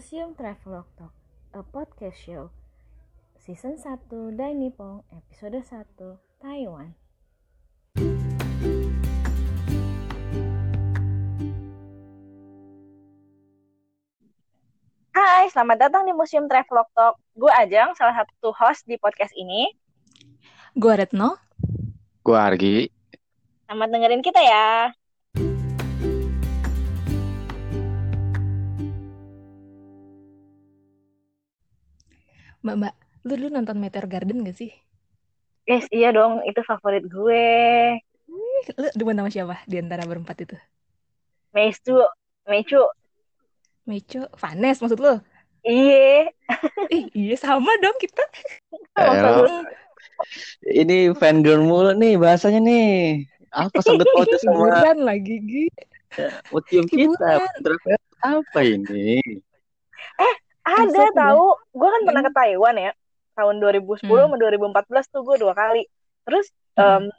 Museum Travelog Talk, a podcast show. Season 1 Dai Nippon, episode 1, Taiwan. Hai, selamat datang di Museum Travelog Talk. Gue Ajang, salah satu host di podcast ini. Gue Retno. Gue Argi. Selamat dengerin kita ya. Mbak, Mbak, lu dulu nonton Meteor Garden gak sih? Yes, iya dong, itu favorit gue. Lu demen sama siapa di antara berempat itu? Meisu, Meicu. Mecho, Vanes maksud lu? Ih, iya sama dong kita. Ini fan girl mulu nih bahasanya nih. Apa sangkut pautnya sama Hiburan lagi, Gi. museum kita? Apa ini? Ada tahu. Gue kan pernah Hmm. ke Taiwan ya. Tahun 2010 Hmm. sama 2014 tuh gue dua kali. Terus Hmm. em,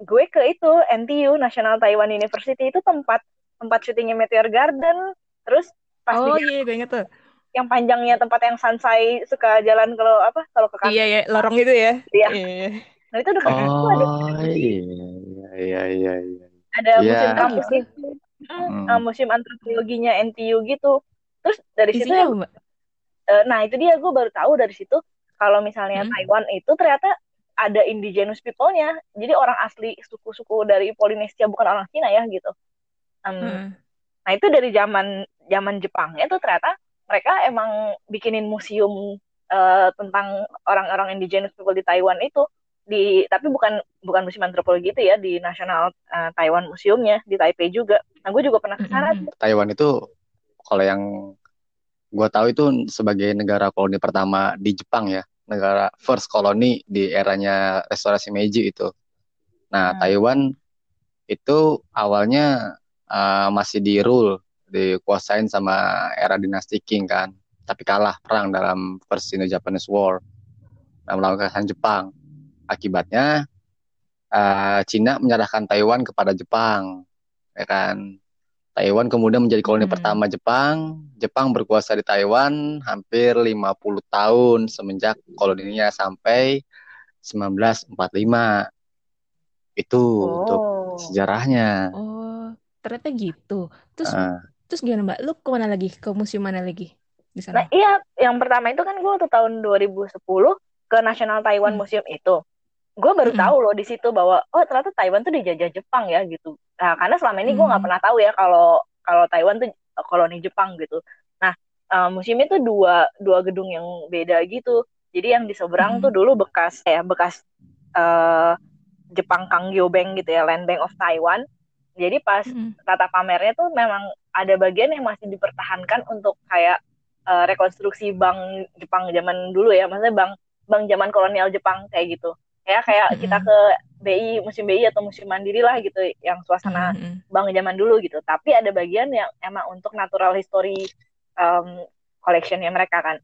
gue ke itu NTU National Taiwan University itu tempat tempat syutingnya Meteor Garden. Terus pas Oh di iya, gue inget tuh. yang panjangnya tempat yang Sansai suka jalan kalau apa kalau ke kantor. Iya, iya, lorong itu ya. Iya. Iya. Nah itu dekat situ ada Oh iya iya iya iya. ada Iya. museum Oh kampus gitu. itu, Hmm. uh, museum antropologinya NTU gitu. Terus dari situ Isinya ya, eh, nah itu dia gue baru tahu dari situ kalau misalnya Hmm. Taiwan itu ternyata ada indigenous people-nya. Jadi orang asli suku-suku dari Polinesia bukan orang Cina ya gitu. Em, Hmm. Nah itu dari zaman zaman Jepangnya tuh ternyata mereka emang bikinin museum eh, tentang orang-orang indigenous people di Taiwan itu di tapi bukan bukan museum antropologi itu ya di National eh, Taiwan Museumnya di Taipei juga. Nah gue juga pernah ke sana tuh. Taiwan itu kalau yang gue tahu itu sebagai negara koloni pertama di Jepang ya, negara first koloni di eranya restorasi Meiji itu. Nah, Hmm. Taiwan itu awalnya uh, masih di rule, dikuasain sama era dinasti Qing kan, tapi kalah perang dalam First Sino-Japanese War, nah, melawan kekalahan Jepang. Akibatnya uh, Cina menyerahkan Taiwan kepada Jepang, ya kan. Taiwan kemudian menjadi koloni Hmm. pertama Jepang. Jepang berkuasa di Taiwan hampir 50 tahun semenjak koloninya sampai 1945. Itu untuk Oh. sejarahnya. Oh, ternyata gitu. Terus, Ah, terus gimana, Mbak? Lu ke mana lagi? Ke museum mana lagi di Nah sana? iya yang pertama itu kan gue waktu tahun 2010 ke National Taiwan Hmm. Museum itu. Gue baru Mm-mm. tahu loh di situ bahwa oh ternyata Taiwan tuh dijajah Jepang ya gitu. Nah karena selama ini gue nggak Hmm. pernah tahu ya kalau kalau Taiwan tuh koloni Jepang gitu. Nah eh, museum itu dua dua gedung yang beda gitu. Jadi yang di seberang Hmm. tuh dulu bekas ya bekas eh, Jepang Kangyo-bank gitu ya Land Bank of Taiwan. Jadi pas Mm-mm. tata pamernya tuh memang ada bagian yang masih dipertahankan untuk kayak eh, rekonstruksi bank Jepang zaman dulu ya, maksudnya bank bank zaman kolonial Jepang kayak gitu. Ya kayak kita ke BI, Museum BI atau Museum Mandiri lah gitu, yang suasana Mm-mm. bank zaman dulu gitu. Tapi ada bagian yang emang untuk natural history um, collectionnya mereka kan.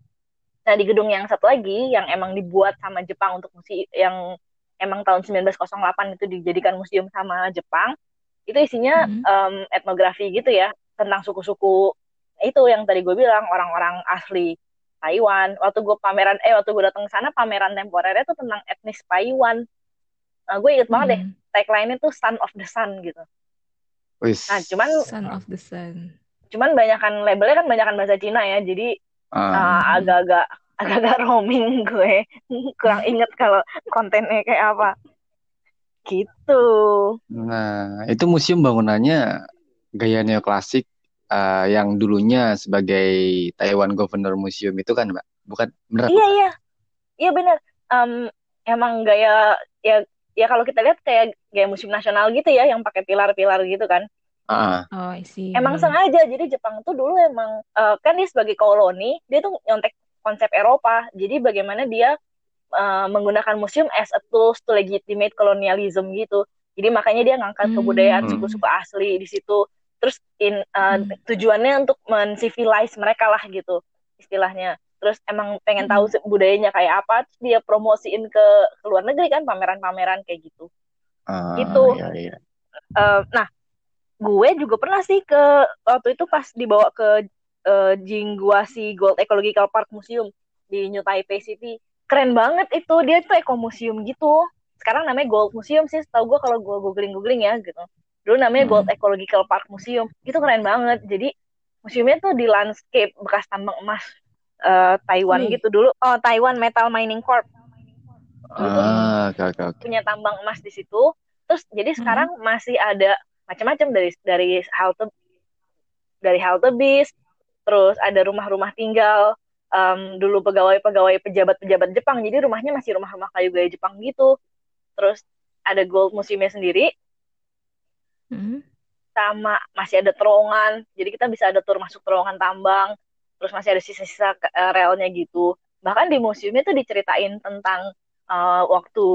Nah di gedung yang satu lagi yang emang dibuat sama Jepang untuk museum yang emang tahun 1908 itu dijadikan museum sama Jepang, itu isinya Mm. um, etnografi gitu ya tentang suku-suku itu yang tadi gue bilang orang-orang asli Taiwan. Waktu gue pameran, eh waktu gue datang ke sana pameran temporernya tuh tentang etnis Taiwan. Nah, gue inget banget deh Mm. tagline-nya tuh Son of the Sun gitu. wis. Nah cuman Son of the Sun. cuman banyakan labelnya kan banyakan bahasa Cina ya, jadi Ah, uh, Hmm. agak-agak agak-agak roaming gue kurang inget kalau kontennya kayak apa gitu Nah, itu museum bangunannya gaya neoklasik ah, yang dulunya sebagai Taiwan Governor Museum itu kan, Mbak? Bukan? Bener iya iya. Iya bener Em, emang gaya ya ya kalau kita lihat kayak gaya museum nasional gitu ya yang pakai pilar-pilar gitu kan. Ah, Oh, I see. emang sengaja. Jadi Jepang tuh dulu emang eh, kan dia sebagai koloni dia tuh nyontek konsep Eropa. Jadi bagaimana dia eh, menggunakan museum as a tools to legitimate colonialism gitu. Jadi makanya dia ngangkat Hmm. kebudayaan Hmm. suku-suku asli di situ terus in eh, Hmm. tujuannya untuk mencivilize mereka lah gitu istilahnya terus emang pengen Hmm. tahu budayanya kayak apa terus dia promosiin ke, ke luar negeri kan pameran-pameran kayak gitu ah, Gitu. iya, iya. Eh, nah gue juga pernah sih ke waktu itu pas dibawa ke uh, Jingguasi Gold Ecological Park Museum di New Taipei City. Keren banget itu, dia tuh eco museum gitu. Sekarang namanya Gold Museum sih, tau gue kalau gue googling-googling ya gitu. Dulu namanya Gold Hmm. Ecological Park Museum. Itu keren banget. Jadi museumnya tuh di landscape bekas tambang emas uh, Taiwan Wih. gitu dulu. Oh, Taiwan Metal Mining Corp Ah, oke oke. punya tambang emas di situ. Terus jadi sekarang masih ada macam-macam dari dari halte dari halte bis, terus ada rumah-rumah tinggal, em, dulu pegawai-pegawai pejabat-pejabat Jepang. Jadi rumahnya masih rumah-rumah kayu gaya Jepang gitu. Terus ada Gold Museumnya sendiri, Hmm. sama masih ada terowongan. Jadi kita bisa ada tur masuk terowongan tambang. Terus masih ada sisa-sisa eh, relnya gitu. Bahkan di museumnya tuh diceritain tentang eh, waktu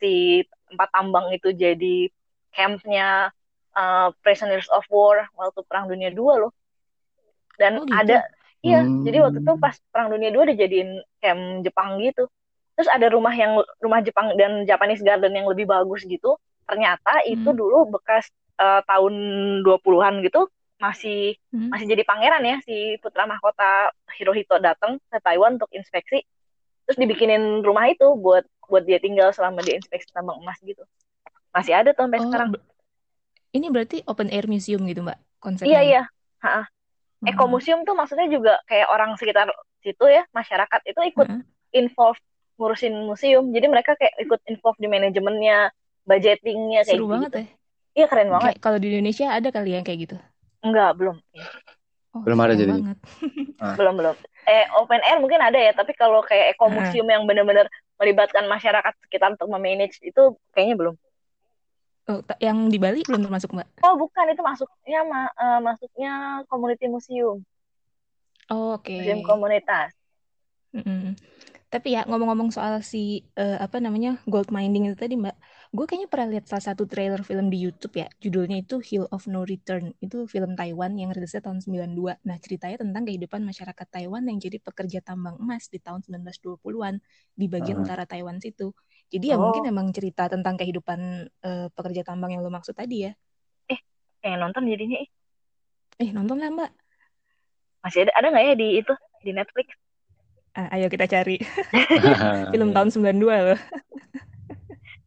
si tempat tambang itu jadi campnya eh, prisoners of war waktu Perang Dunia II loh. Dan Oh, gitu? ada iya, Hmm. jadi waktu itu pas Perang Dunia II dijadiin camp Jepang gitu. Terus ada rumah yang rumah Jepang dan Japanese garden yang lebih bagus gitu. Ternyata itu Hmm. dulu bekas eh, tahun 20-an gitu masih Hmm. masih jadi pangeran ya si putra mahkota Hirohito datang ke Taiwan untuk inspeksi terus dibikinin rumah itu buat buat dia tinggal selama dia inspeksi tambang emas gitu masih ada tuh sampai Oh, sekarang ini berarti open air museum gitu, Mbak, iya konsepnya. iya Ha-ha. Hmm. Eco museum tuh maksudnya juga kayak orang sekitar situ ya masyarakat itu ikut Heeh. involve ngurusin museum jadi mereka kayak ikut involve di manajemennya budgetingnya kayak Seru gitu banget ya. Iya keren banget kalau di Indonesia ada kali yang kayak gitu. enggak belum Oh, Belum ada jadi. banget. belum belum eh open air mungkin ada ya tapi kalau kayak eco Heeh. museum yang benar-benar melibatkan masyarakat sekitar untuk memanage itu kayaknya belum Oh, yang di Bali belum termasuk, Mbak. oh bukan itu masuknya ma- eh, masuknya community museum Oh, oke. museum komunitas Mm-mm. Tapi ya ngomong-ngomong soal si eh, apa namanya gold mining itu tadi Mbak, gue kayaknya pernah lihat salah satu trailer film di YouTube ya, judulnya itu Hill of No Return. Itu film Taiwan yang rilisnya tahun 92. Nah, ceritanya tentang kehidupan masyarakat Taiwan yang jadi pekerja tambang emas di tahun 1920-an di bagian Ah. utara Taiwan situ. Jadi ya Oh. mungkin emang cerita tentang kehidupan eh, pekerja tambang yang lo maksud tadi ya. yang nonton jadinya ih, Eh, nonton lah Mbak. masih ada ada nggak ya di itu di Netflix Ah, ayo kita cari. Film tahun 92 loh.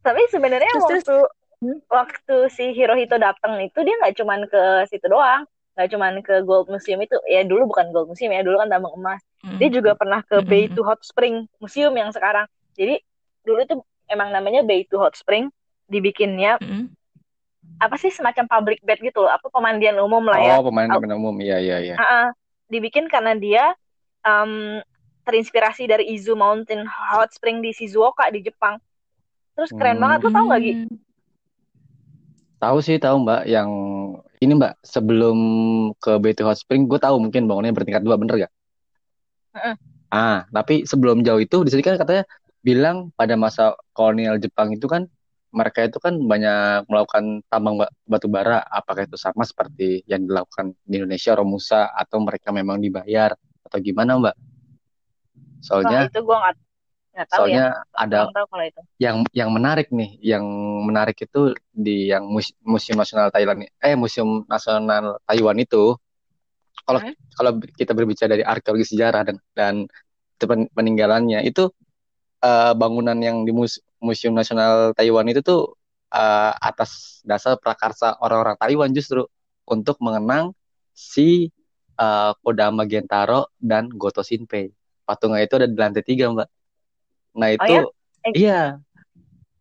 Tapi sebenarnya Terus, terus. waktu Hmm? waktu si Hirohito datang itu dia nggak cuman ke situ doang nggak cuman ke Gold Museum itu ya dulu bukan Gold Museum ya dulu kan tambang emas dia Mm. juga pernah ke Mm-mm. Bay to Hot Spring Museum yang sekarang jadi dulu itu emang namanya Bay to Hot Spring dibikinnya Mm-mm. apa sih semacam public bed gitu loh apa pemandian umum lah ya Oh, pemain pemain umum. Iya, iya, iya. Ah, ah. dibikin karena dia em, terinspirasi dari Izu Mountain Hot Spring di Shizuoka di Jepang terus keren Hmm. banget lo tau gak Gi? Tahu sih, tahu Mbak. Yang ini Mbak, sebelum ke BT Hot Spring, gue tahu mungkin bangunnya bertingkat dua, bener gak? Heeh. Ah, tapi sebelum jauh itu, di sini kan katanya bilang pada masa kolonial Jepang itu kan mereka itu kan banyak melakukan tambang ba- batu bara, apakah itu sama seperti yang dilakukan di Indonesia, Romusa, atau mereka memang dibayar, atau gimana Mbak? Wah Soalnya, itu gue nggak nggak tahu ya soalnya ada kurang tahu kalau itu yang yang menarik nih, yang menarik itu di yang Mus- Museum Nasional Thailand, eh Museum Nasional Taiwan itu, kalau Hmm? kalau kita berbicara dari arkeologi sejarah dan dan pen- peninggalannya itu eh, bangunan yang di Mus- Museum Nasional Taiwan itu tuh eh, atas dasar prakarsa orang-orang Taiwan justru untuk mengenang si eh, Kodama Gentaro dan Goto Shinpei. Patungnya itu ada di lantai tiga, Mbak. Nah oh itu ya Eh, Iya.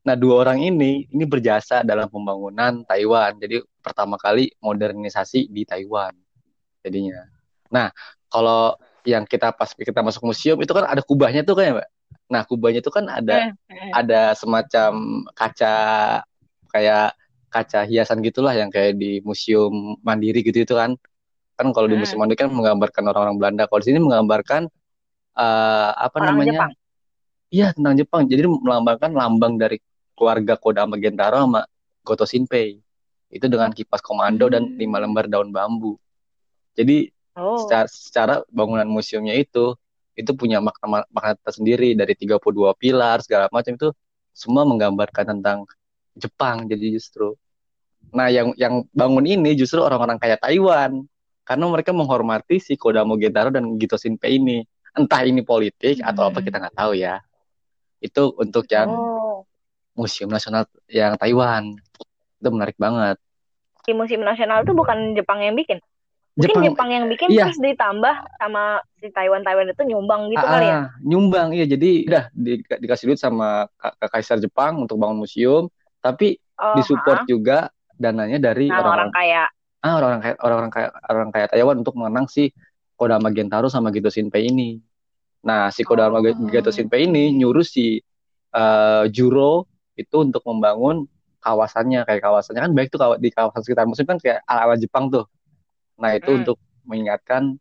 Nah, dua orang ini ini berjasa dalam pembangunan Taiwan. Jadi pertama kali modernisasi di Taiwan jadinya. Nah, kalau yang kita pas kita masuk museum itu kan ada kubahnya tuh kayak, Mbak. Nah, kubahnya itu kan ada hmm, hmm. ada semacam kaca kayak kaca hiasan gitulah yang kayak di museum Mandiri gitu itu kan. Kan kalau di Hmm. museum Mandiri kan menggambarkan orang-orang Belanda. Kalau di sini menggambarkan eh, apa orang namanya? Jepang Iya tentang Jepang. Jadi melambangkan lambang dari keluarga Kodama Gentaro sama Goto Shinpei. Itu dengan kipas komando dan Hmm. lima lembar daun bambu. Jadi oh secara, secara bangunan museumnya itu itu punya makna makna tersendiri dari 32 pilar segala macam itu semua menggambarkan tentang Jepang jadi justru. Nah, yang yang bangun ini justru orang-orang kaya Taiwan. karena mereka menghormati si Kodamo Gentaro dan Gito Shinpei ini. Entah ini politik atau apa Hmm. kita nggak tahu ya. Itu untuk yang Oh. Museum Nasional yang Taiwan. Itu menarik banget. Di museum nasional itu bukan Jepang yang bikin. Mungkin Jepang, yang bikin iya. terus ditambah sama si Taiwan Taiwan itu nyumbang gitu kali ya. Ah, nyumbang iya jadi udah di- dikasih duit sama Ka- Kaisar Jepang untuk bangun museum tapi Oh, disupport ha. juga dananya dari orang-orang orang kaya. ah orang-orang kaya orang-orang kaya orang kaya Taiwan untuk mengenang si Kodama Gentaro sama Gito Shinpei ini. Nah, si Kodama Ge- Oh, Shinpei ini nyuruh si eh, Juro itu untuk membangun kawasannya kayak kawasannya kan baik tuh di kawasan sekitar museum kan kayak ala-ala Jepang tuh. Nah, itu Hmm. untuk mengingatkan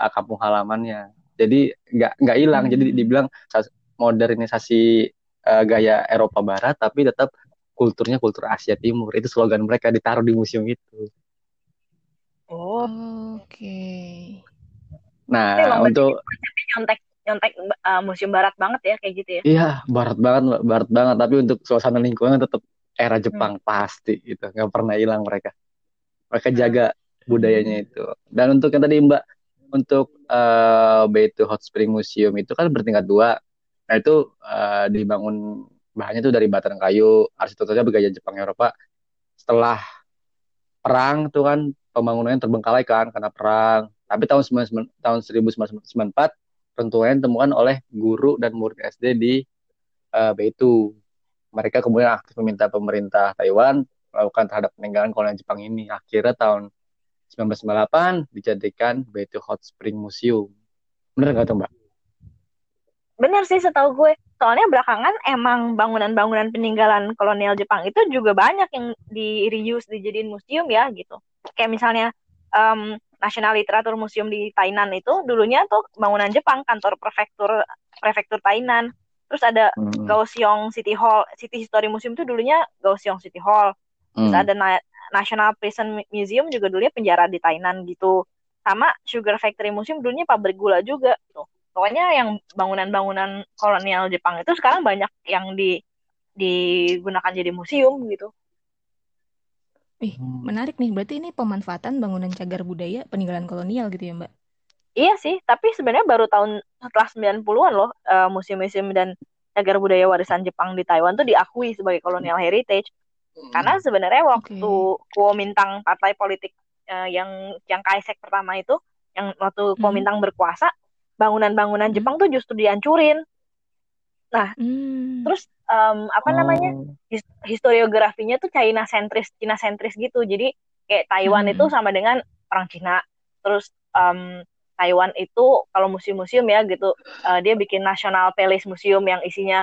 uh, kampung halamannya. Jadi nggak nggak hilang. Jadi Hmm. dibilang sa- modernisasi uh, gaya Eropa Barat, tapi tetap kulturnya kultur Asia Timur. Itu slogan mereka ditaruh di museum itu. Oh, Oke. Nah, Tapi emang untuk nyontek nyontek uh, museum barat banget ya kayak gitu ya. iya barat banget, Mbak. barat banget. Tapi untuk suasana lingkungan tetap era Hmm. Jepang pasti gitu. Nggak pernah hilang mereka. Mereka jaga budayanya itu. Dan untuk yang tadi Mbak, untuk uh, Beitu Hot Spring Museum itu kan bertingkat dua. Nah itu uh, dibangun bahannya tuh dari batang kayu, arsitekturnya bergaya Jepang Eropa. Setelah perang tuh kan pembangunannya terbengkalai kan karena perang. Tapi tahun 99 tahun 1994 rentuannya ditemukan oleh guru dan murid SD di uh, Beitu. Mereka kemudian aktif meminta pemerintah Taiwan melakukan terhadap peninggalan kolonial Jepang ini. Akhirnya tahun 1998 dijadikan Beitu Hot Spring Museum. Bener nggak tuh Mbak? Bener sih setahu gue. Soalnya belakangan emang bangunan-bangunan peninggalan kolonial Jepang itu juga banyak yang di reuse dijadiin museum ya gitu. Kayak misalnya em, National Literature Museum di Tainan itu dulunya tuh bangunan Jepang, kantor prefektur prefektur Tainan. Terus ada Hmm. Kaohsiung City Hall, City History Museum itu dulunya Kaohsiung City Hall. Terus Hmm. ada Na- National Prison Museum juga dulunya penjara di Tainan gitu. Sama Sugar Factory Museum dulunya pabrik gula juga gitu. Pokoknya yang bangunan-bangunan kolonial Jepang itu sekarang banyak yang di digunakan jadi museum gitu. Ih, menarik nih. Berarti ini pemanfaatan bangunan cagar budaya peninggalan kolonial gitu ya, Mbak? Iya sih, tapi sebenarnya baru tahun setelah 90-an loh eh, museum-museum dan cagar budaya warisan Jepang di Taiwan tuh diakui sebagai colonial heritage. Karena sebenarnya waktu Kuomintang partai politik eh, yang yang Kaisek pertama itu, yang waktu Hmm. Kuomintang berkuasa, bangunan-bangunan Hmm. Jepang tuh justru dihancurin. Hmm. Terus em, apa namanya? Oh. his- historiografinya tuh China sentris, Cina sentris gitu. Jadi kayak Taiwan Hmm. itu sama dengan orang Cina. Terus em, Taiwan itu kalau museum-museum ya gitu, eh, dia bikin National Palace Museum yang isinya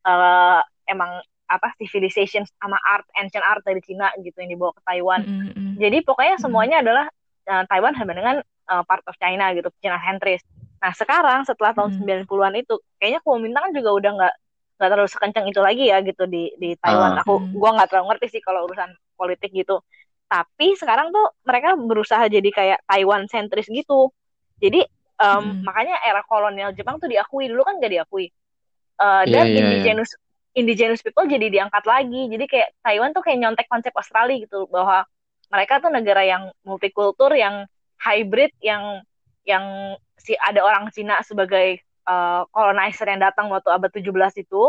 eh, emang apa civilization sama art, ancient art dari Cina gitu yang dibawa ke Taiwan. Mm, mm, mm. Jadi pokoknya Mm. semuanya adalah eh, Taiwan sama dengan eh, part of China gitu, Cina sentris. Nah sekarang setelah tahun Mm. 90-an itu, kayaknya Kuomintang kan juga udah nggak nggak terlalu sekencang itu lagi ya gitu di di Taiwan. Ah. Aku Hmm. gua nggak terlalu ngerti sih kalau urusan politik gitu. Tapi sekarang tuh mereka berusaha jadi kayak Taiwan sentris gitu. Jadi em, Mm. makanya era kolonial Jepang tuh diakui dulu kan nggak diakui. Eh, dan Iya, iya, indigenous indigenous people jadi diangkat lagi. Jadi kayak Taiwan tuh kayak nyontek konsep Australia gitu bahwa mereka tuh negara yang multikultur, yang hybrid, yang yang si ada orang Cina sebagai eh, colonizer yang datang waktu abad 17 itu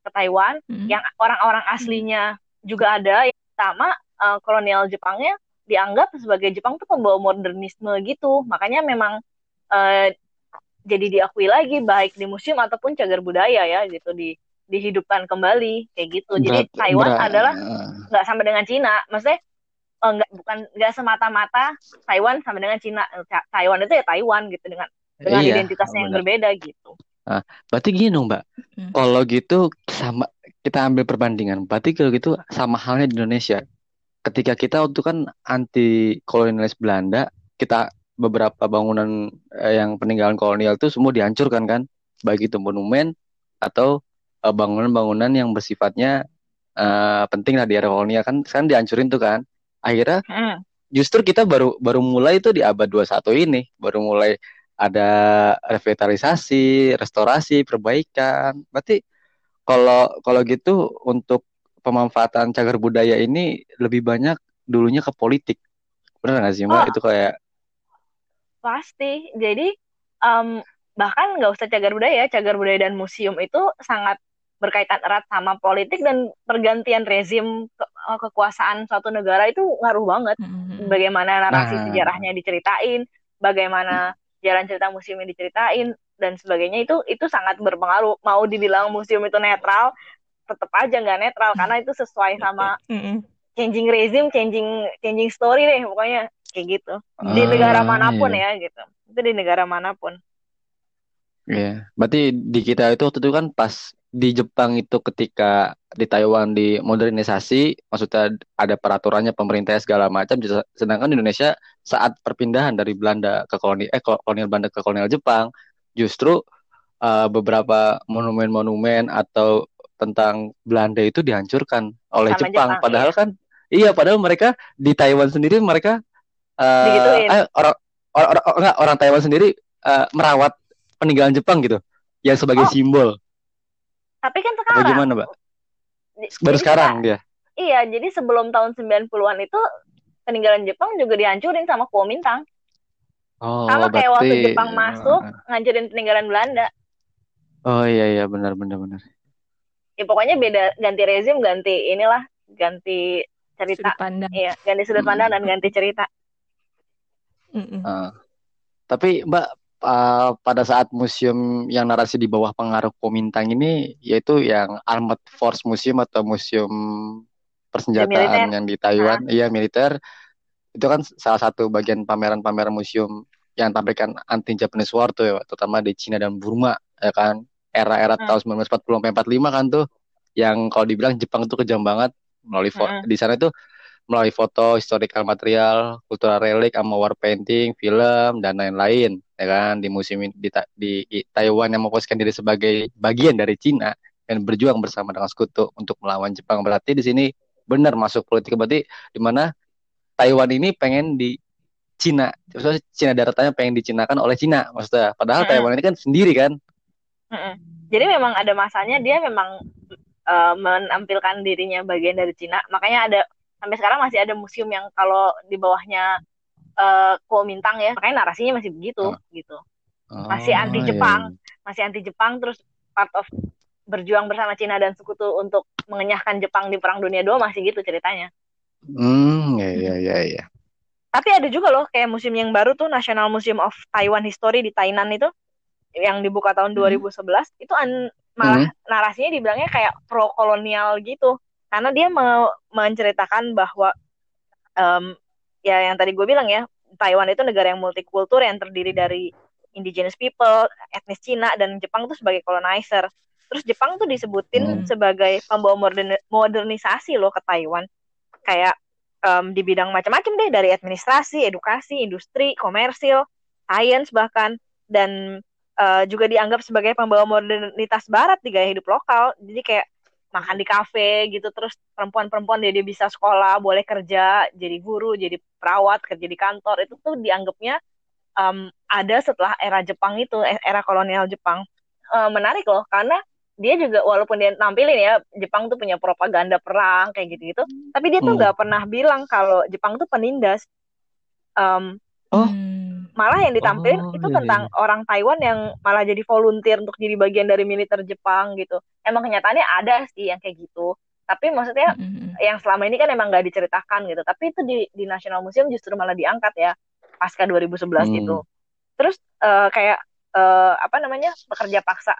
ke Taiwan, Mm. yang orang-orang aslinya juga ada sama eh, kolonial Jepangnya dianggap sebagai Jepang tuh pembawa modernisme gitu. Makanya memang eh, jadi diakui lagi baik di museum ataupun cagar budaya ya gitu di dihidupkan kembali kayak gitu. Jadi Berat- Taiwan berat- adalah nggak sama dengan Cina, maksudnya nggak bukan nggak semata-mata Taiwan sama dengan Cina. Ta- Taiwan itu ya Taiwan gitu dengan dengan Iya, identitasnya yang berbeda gitu. Berarti gini dong, Mbak. Hmm. Kalau gitu sama kita ambil perbandingan. Berarti kalau gitu sama halnya di Indonesia. Ketika kita waktu kan anti kolonialis Belanda, kita beberapa bangunan eh, yang peninggalan kolonial itu semua dihancurkan kan, baik itu monumen atau eh, bangunan-bangunan yang bersifatnya eh, penting lah di era kolonial kan, sekarang dihancurin tuh kan. Akhirnya Hmm. justru kita baru baru mulai itu di abad 21 ini, baru mulai ada revitalisasi, restorasi, perbaikan. Berarti kalau kalau gitu untuk pemanfaatan cagar budaya ini lebih banyak dulunya ke politik. Benar nggak sih, Mbak? Oh. Itu kayak Pasti. Jadi um, bahkan nggak usah cagar budaya, cagar budaya dan museum itu sangat berkaitan erat sama politik dan pergantian rezim eh, kekuasaan suatu negara itu ngaruh banget. Mm-hmm. Bagaimana narasi Nah. sejarahnya diceritain, bagaimana jalan cerita museum diceritain dan sebagainya itu itu sangat berpengaruh. Mau dibilang museum itu netral, tetap aja nggak netral karena itu sesuai sama Mm-mm. changing rezim, changing changing story deh pokoknya kayak gitu. Di Ah, negara mana pun iya. ya gitu. Itu di negara mana pun. Iya, berarti di kita itu waktu itu kan pas di Jepang itu ketika di Taiwan dimodernisasi, maksudnya ada peraturannya pemerintahnya segala macam, sedangkan di Indonesia saat perpindahan dari Belanda ke koloni eh kolonial Belanda ke kolonial Jepang, justru uh, beberapa monumen-monumen atau tentang Belanda itu dihancurkan oleh Sama Jepang. Jepang, Padahal iya. kan, iya, padahal mereka di Taiwan sendiri mereka uh, Digituin. eh, orang orang orang, enggak, orang Taiwan sendiri uh, merawat peninggalan Jepang gitu, yang sebagai Oh, simbol. Tapi kan sekarang gimana, Mbak? Baru jadi sekarang seka- dia. iya, jadi sebelum tahun 90-an itu peninggalan Jepang juga dihancurin sama Kuomintang. Oh, Sama kayak waktu berarti Jepang masuk uh, ngancurin peninggalan Belanda. oh iya iya benar benar benar. Ya pokoknya beda ganti rezim, ganti inilah, ganti cerita. Sudut pandang. Iya, ganti sudut pandang dan ganti cerita. Mm-mm. Uh, tapi Mbak uh, pada saat museum yang narasi di bawah pengaruh Komintang ini yaitu yang Armored Force Museum atau museum persenjataan yang di Taiwan, iya militer. Itu kan salah satu bagian pameran-pameran museum yang tampilkan anti Japanese War tuh ya, terutama di Cina dan Burma ya kan? Era-era Hmm. tahun 1940 sampai 45 kan tuh yang kalau dibilang Jepang tuh kejam banget melalui Mm-mm. di sana itu melalui foto, historical material, cultural relic, sama war painting, film dan lain-lain ya kan di ini- di, di Taiwan yang memposisikan diri sebagai bagian dari Cina dan berjuang bersama dengan sekutu untuk melawan Jepang berarti di sini benar masuk politik berarti di mana Taiwan ini pengen di Cina, maksudnya Cina daratannya pengen dicinakan oleh Cina, maksudnya. Padahal Mm-mm. Taiwan ini kan sendiri kan. Mm-mm. Jadi memang ada masanya dia memang eh, menampilkan dirinya bagian dari Cina. Makanya ada sampai sekarang masih ada museum yang kalau di bawahnya eh Kuomintang ya, makanya narasinya masih begitu gitu. Masih Oh, anti iya, Jepang, iya. masih anti Jepang terus part of berjuang bersama Cina dan sekutu untuk mengenyahkan Jepang di Perang Dunia II masih gitu ceritanya. Hmm, iya iya iya iya. Tapi ada juga loh kayak museum yang baru tuh National Museum of Taiwan History di Tainan itu yang dibuka tahun Hmm. 2011 itu an- malah narasinya dibilangnya kayak pro kolonial gitu karena dia me- menceritakan bahwa em, ya yang tadi gue bilang ya Taiwan itu negara yang multikultur yang terdiri dari indigenous people, etnis Cina dan Jepang tuh sebagai colonizer. Terus Jepang tuh disebutin Hmm. sebagai pembawa modern- modernisasi loh ke Taiwan. Kayak em, di bidang macam-macam deh dari administrasi, edukasi, industri, komersil, sains bahkan dan eh, juga dianggap sebagai pembawa modernitas barat di gaya hidup lokal. Jadi kayak makan di kafe gitu terus perempuan-perempuan dia, dia bisa sekolah, boleh kerja, jadi guru, jadi perawat, kerja di kantor. Itu tuh dianggapnya em, ada setelah era Jepang itu, e- era kolonial Jepang. Eh, menarik loh karena dia juga walaupun dia nampilin ya Jepang tuh punya propaganda perang kayak gitu-gitu, tapi dia tuh Hmm. nggak pernah bilang kalau Jepang tuh penindas. Em, Oh. Malah yang ditampilin Oh, itu iya, tentang orang Taiwan yang malah jadi volunteer untuk jadi bagian dari militer Jepang gitu. Emang kenyataannya ada sih yang kayak gitu. Tapi maksudnya Mm-mm. yang selama ini kan emang nggak diceritakan gitu. Tapi itu di di National Museum justru malah diangkat ya pasca 2011 Hmm. itu. Terus eh, kayak eh, apa namanya pekerja paksa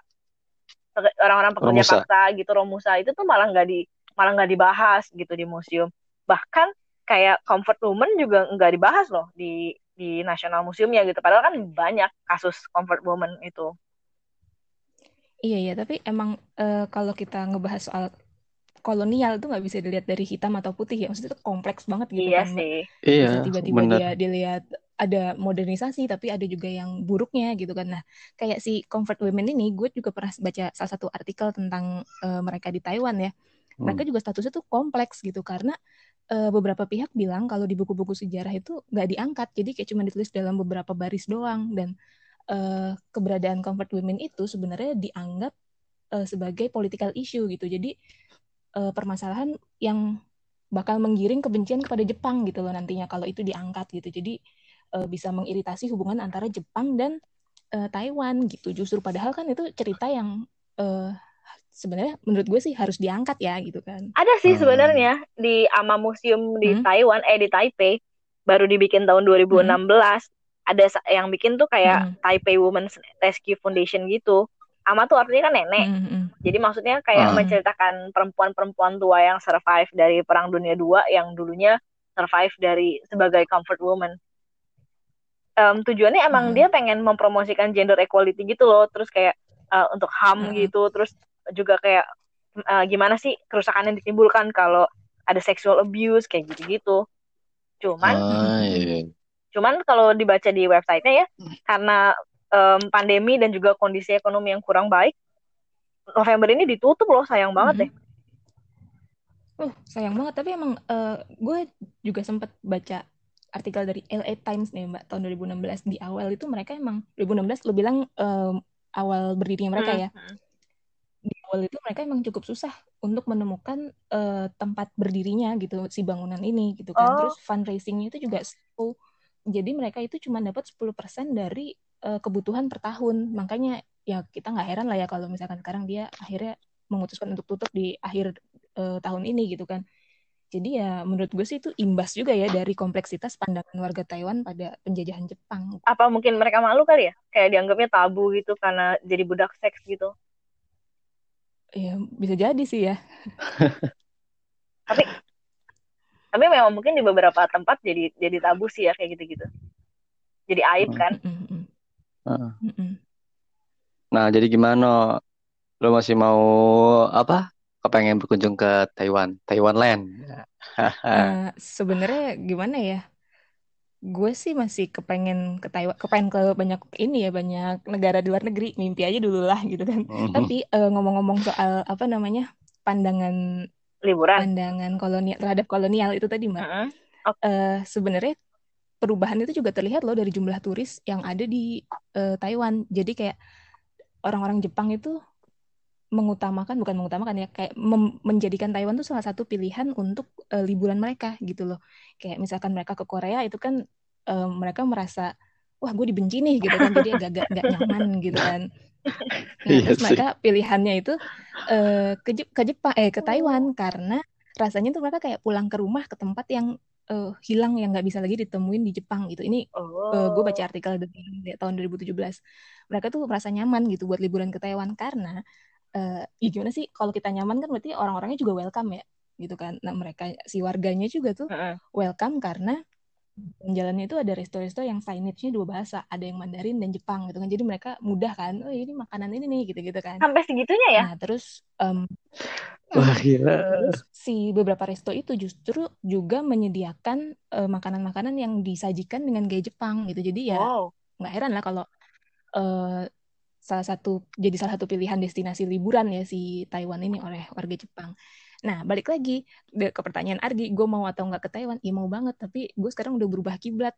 orang-orang pekerja Romusa. paksa gitu Romusa itu tuh malah nggak di malah nggak dibahas gitu di museum. Bahkan kayak comfort woman juga nggak dibahas loh di di National Museumnya gitu. Padahal kan banyak kasus comfort woman itu. Iya iya, tapi emang eh, kalau kita ngebahas soal kolonial itu nggak bisa dilihat dari hitam atau putih ya, maksudnya itu kompleks banget gitu Iya kan, sih. Iya, Bisa tiba-tiba dia dilihat ada modernisasi, tapi ada juga yang buruknya gitu kan. Nah, kayak si comfort women ini, gue juga pernah baca salah satu artikel tentang eh, mereka di Taiwan ya. Mereka Hmm. juga statusnya tuh kompleks gitu karena eh, beberapa pihak bilang kalau di buku-buku sejarah itu nggak diangkat, jadi kayak cuma ditulis dalam beberapa baris doang dan eh, keberadaan comfort women itu sebenarnya dianggap eh, sebagai political issue gitu. Jadi eh, permasalahan yang bakal menggiring kebencian kepada Jepang gitu loh nantinya kalau itu diangkat gitu. Jadi uh, bisa mengiritasi hubungan antara Jepang dan uh, Taiwan gitu. Justru padahal kan itu cerita yang uh, sebenarnya menurut gue sih harus diangkat ya gitu kan. Ada sih hmm. sebenarnya di Ama Museum di hmm. Taiwan eh di Taipei baru dibikin tahun 2016. Hmm. Ada yang bikin tuh kayak hmm. Taipei Women's Rescue Foundation gitu. Ama tuh artinya kan nenek. Hmm. hmm. Jadi maksudnya kayak hmm. menceritakan perempuan-perempuan tua yang survive dari Perang Dunia II yang dulunya survive dari sebagai comfort woman. Um, tujuannya emang hmm. dia pengen mempromosikan gender equality gitu loh, terus kayak uh, untuk HAM hmm. gitu, terus juga kayak uh, gimana sih kerusakan yang ditimbulkan kalau ada sexual abuse kayak gitu-gitu. Cuman, ah, iya. cuman kalau dibaca di websitenya ya, karena um, pandemi dan juga kondisi ekonomi yang kurang baik, November ini ditutup loh, sayang banget hmm. deh. Uh, sayang banget. Tapi emang uh, gue juga sempat baca artikel dari LA Times nih mbak tahun 2016 di awal itu mereka emang 2016 lo bilang um, awal berdirinya mereka hmm. ya. Di awal itu mereka emang cukup susah untuk menemukan uh, tempat berdirinya gitu si bangunan ini gitu kan oh. terus fundraisingnya itu juga slow jadi mereka itu cuma dapat 10% dari uh, kebutuhan per tahun makanya ya kita nggak heran lah ya kalau misalkan sekarang dia akhirnya memutuskan untuk tutup di akhir uh, tahun ini gitu kan. Jadi ya menurut gue sih itu imbas juga ya dari kompleksitas pandangan warga Taiwan pada penjajahan Jepang. Apa mungkin mereka malu kali ya? Kayak dianggapnya tabu gitu karena jadi budak seks gitu. Ya bisa jadi sih ya. tapi tapi memang mungkin di beberapa tempat jadi jadi tabu sih ya kayak gitu-gitu. Jadi aib kan. Nah, jadi gimana? Lo masih mau apa? kepengen berkunjung ke Taiwan, Taiwan Land. uh, Sebenarnya gimana ya? Gue sih masih kepengen ke Taiwan, kepengen ke banyak ini ya banyak negara di luar negeri. Mimpi aja dulu lah gitu kan. Mm-hmm. Tapi uh, ngomong-ngomong soal apa namanya pandangan liburan, pandangan kolonial terhadap kolonial itu tadi mbak. Uh-huh. Okay. Uh, Sebenarnya perubahan itu juga terlihat loh dari jumlah turis yang ada di uh, Taiwan. Jadi kayak orang-orang Jepang itu mengutamakan bukan mengutamakan ya kayak menjadikan Taiwan tuh salah satu pilihan untuk uh, liburan mereka gitu loh. Kayak misalkan mereka ke Korea itu kan uh, mereka merasa wah gue dibenci nih gitu kan. Jadi agak agak nyaman gitu kan. Nah, iya terus mereka pilihannya itu uh, ke ke Jepang eh ke Taiwan karena rasanya tuh mereka kayak pulang ke rumah ke tempat yang uh, hilang yang nggak bisa lagi ditemuin di Jepang gitu. Ini oh. uh, gue baca artikel dari tahun 2017 mereka tuh merasa nyaman gitu buat liburan ke Taiwan karena uh, ya gimana sih kalau kita nyaman kan berarti orang-orangnya juga welcome ya gitu kan nah mereka si warganya juga tuh uh-uh. welcome karena jalannya itu ada resto-resto yang signage-nya dua bahasa ada yang Mandarin dan Jepang gitu kan jadi mereka mudah kan oh ini makanan ini nih gitu-gitu kan sampai segitunya ya nah terus um, Wah, gila. Terus si beberapa resto itu justru juga menyediakan uh, makanan-makanan yang disajikan dengan gaya Jepang gitu. Jadi ya nggak wow. heran lah kalau uh, salah satu jadi salah satu pilihan destinasi liburan ya si Taiwan ini oleh warga Jepang. Nah, balik lagi ke pertanyaan Argi, gue mau atau nggak ke Taiwan? Iya mau banget, tapi gue sekarang udah berubah kiblat.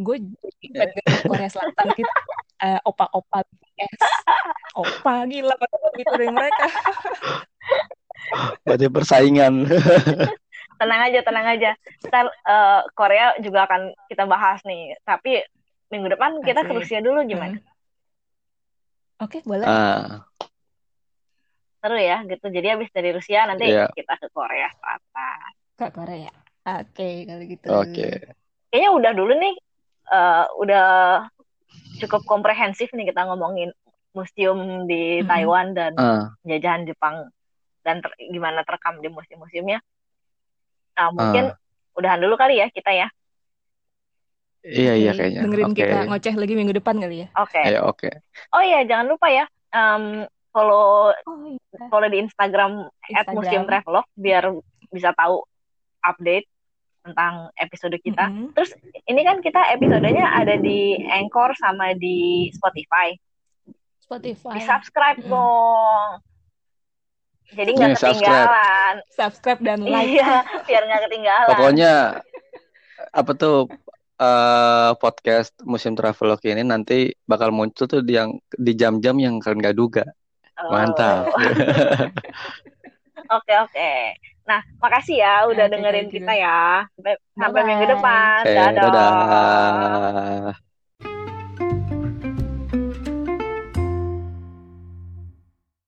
gue ke Korea Selatan gitu. Uh, opa-opa BTS. Opa, gila, gitu dari mereka. Berarti persaingan. tenang aja, tenang aja. Ntar uh, Korea juga akan kita bahas nih. Tapi minggu depan kita ke Rusia dulu gimana? Oke, boleh. Uh, Seru ya, gitu. Jadi habis dari Rusia nanti yeah. kita ke Korea Selatan. Ke Korea. Oke, okay, kalau gitu. Oke. Okay. Kayaknya udah dulu nih. Uh, udah cukup komprehensif nih kita ngomongin museum di mm -hmm. Taiwan dan uh. jajahan Jepang dan ter gimana terekam di museum-museumnya. Nah, mungkin uh. udahan dulu kali ya kita ya. Iya iya kayaknya. Dengerin okay. kita ngoceh lagi minggu depan kali ya. Oke. Okay. Ayo oke. Okay. Oh iya jangan lupa ya um, follow oh, iya. follow di Instagram, Instagram. Museum Travelog biar bisa tahu update tentang episode kita. Mm -hmm. Terus ini kan kita episodenya ada di Anchor sama di Spotify. Spotify. Di subscribe mm -hmm. dong. Jadi nggak ketinggalan. Subscribe. subscribe dan like. Iya, biar nggak ketinggalan. Pokoknya apa tuh uh, podcast musim travelog ini nanti bakal muncul tuh di yang di jam-jam yang kalian gak duga. Oh. Mantap. Oke oke. Nah, makasih ya udah Oke, dengerin kita ya. Sampai, sampai minggu depan. Oke, Dadah. dadah.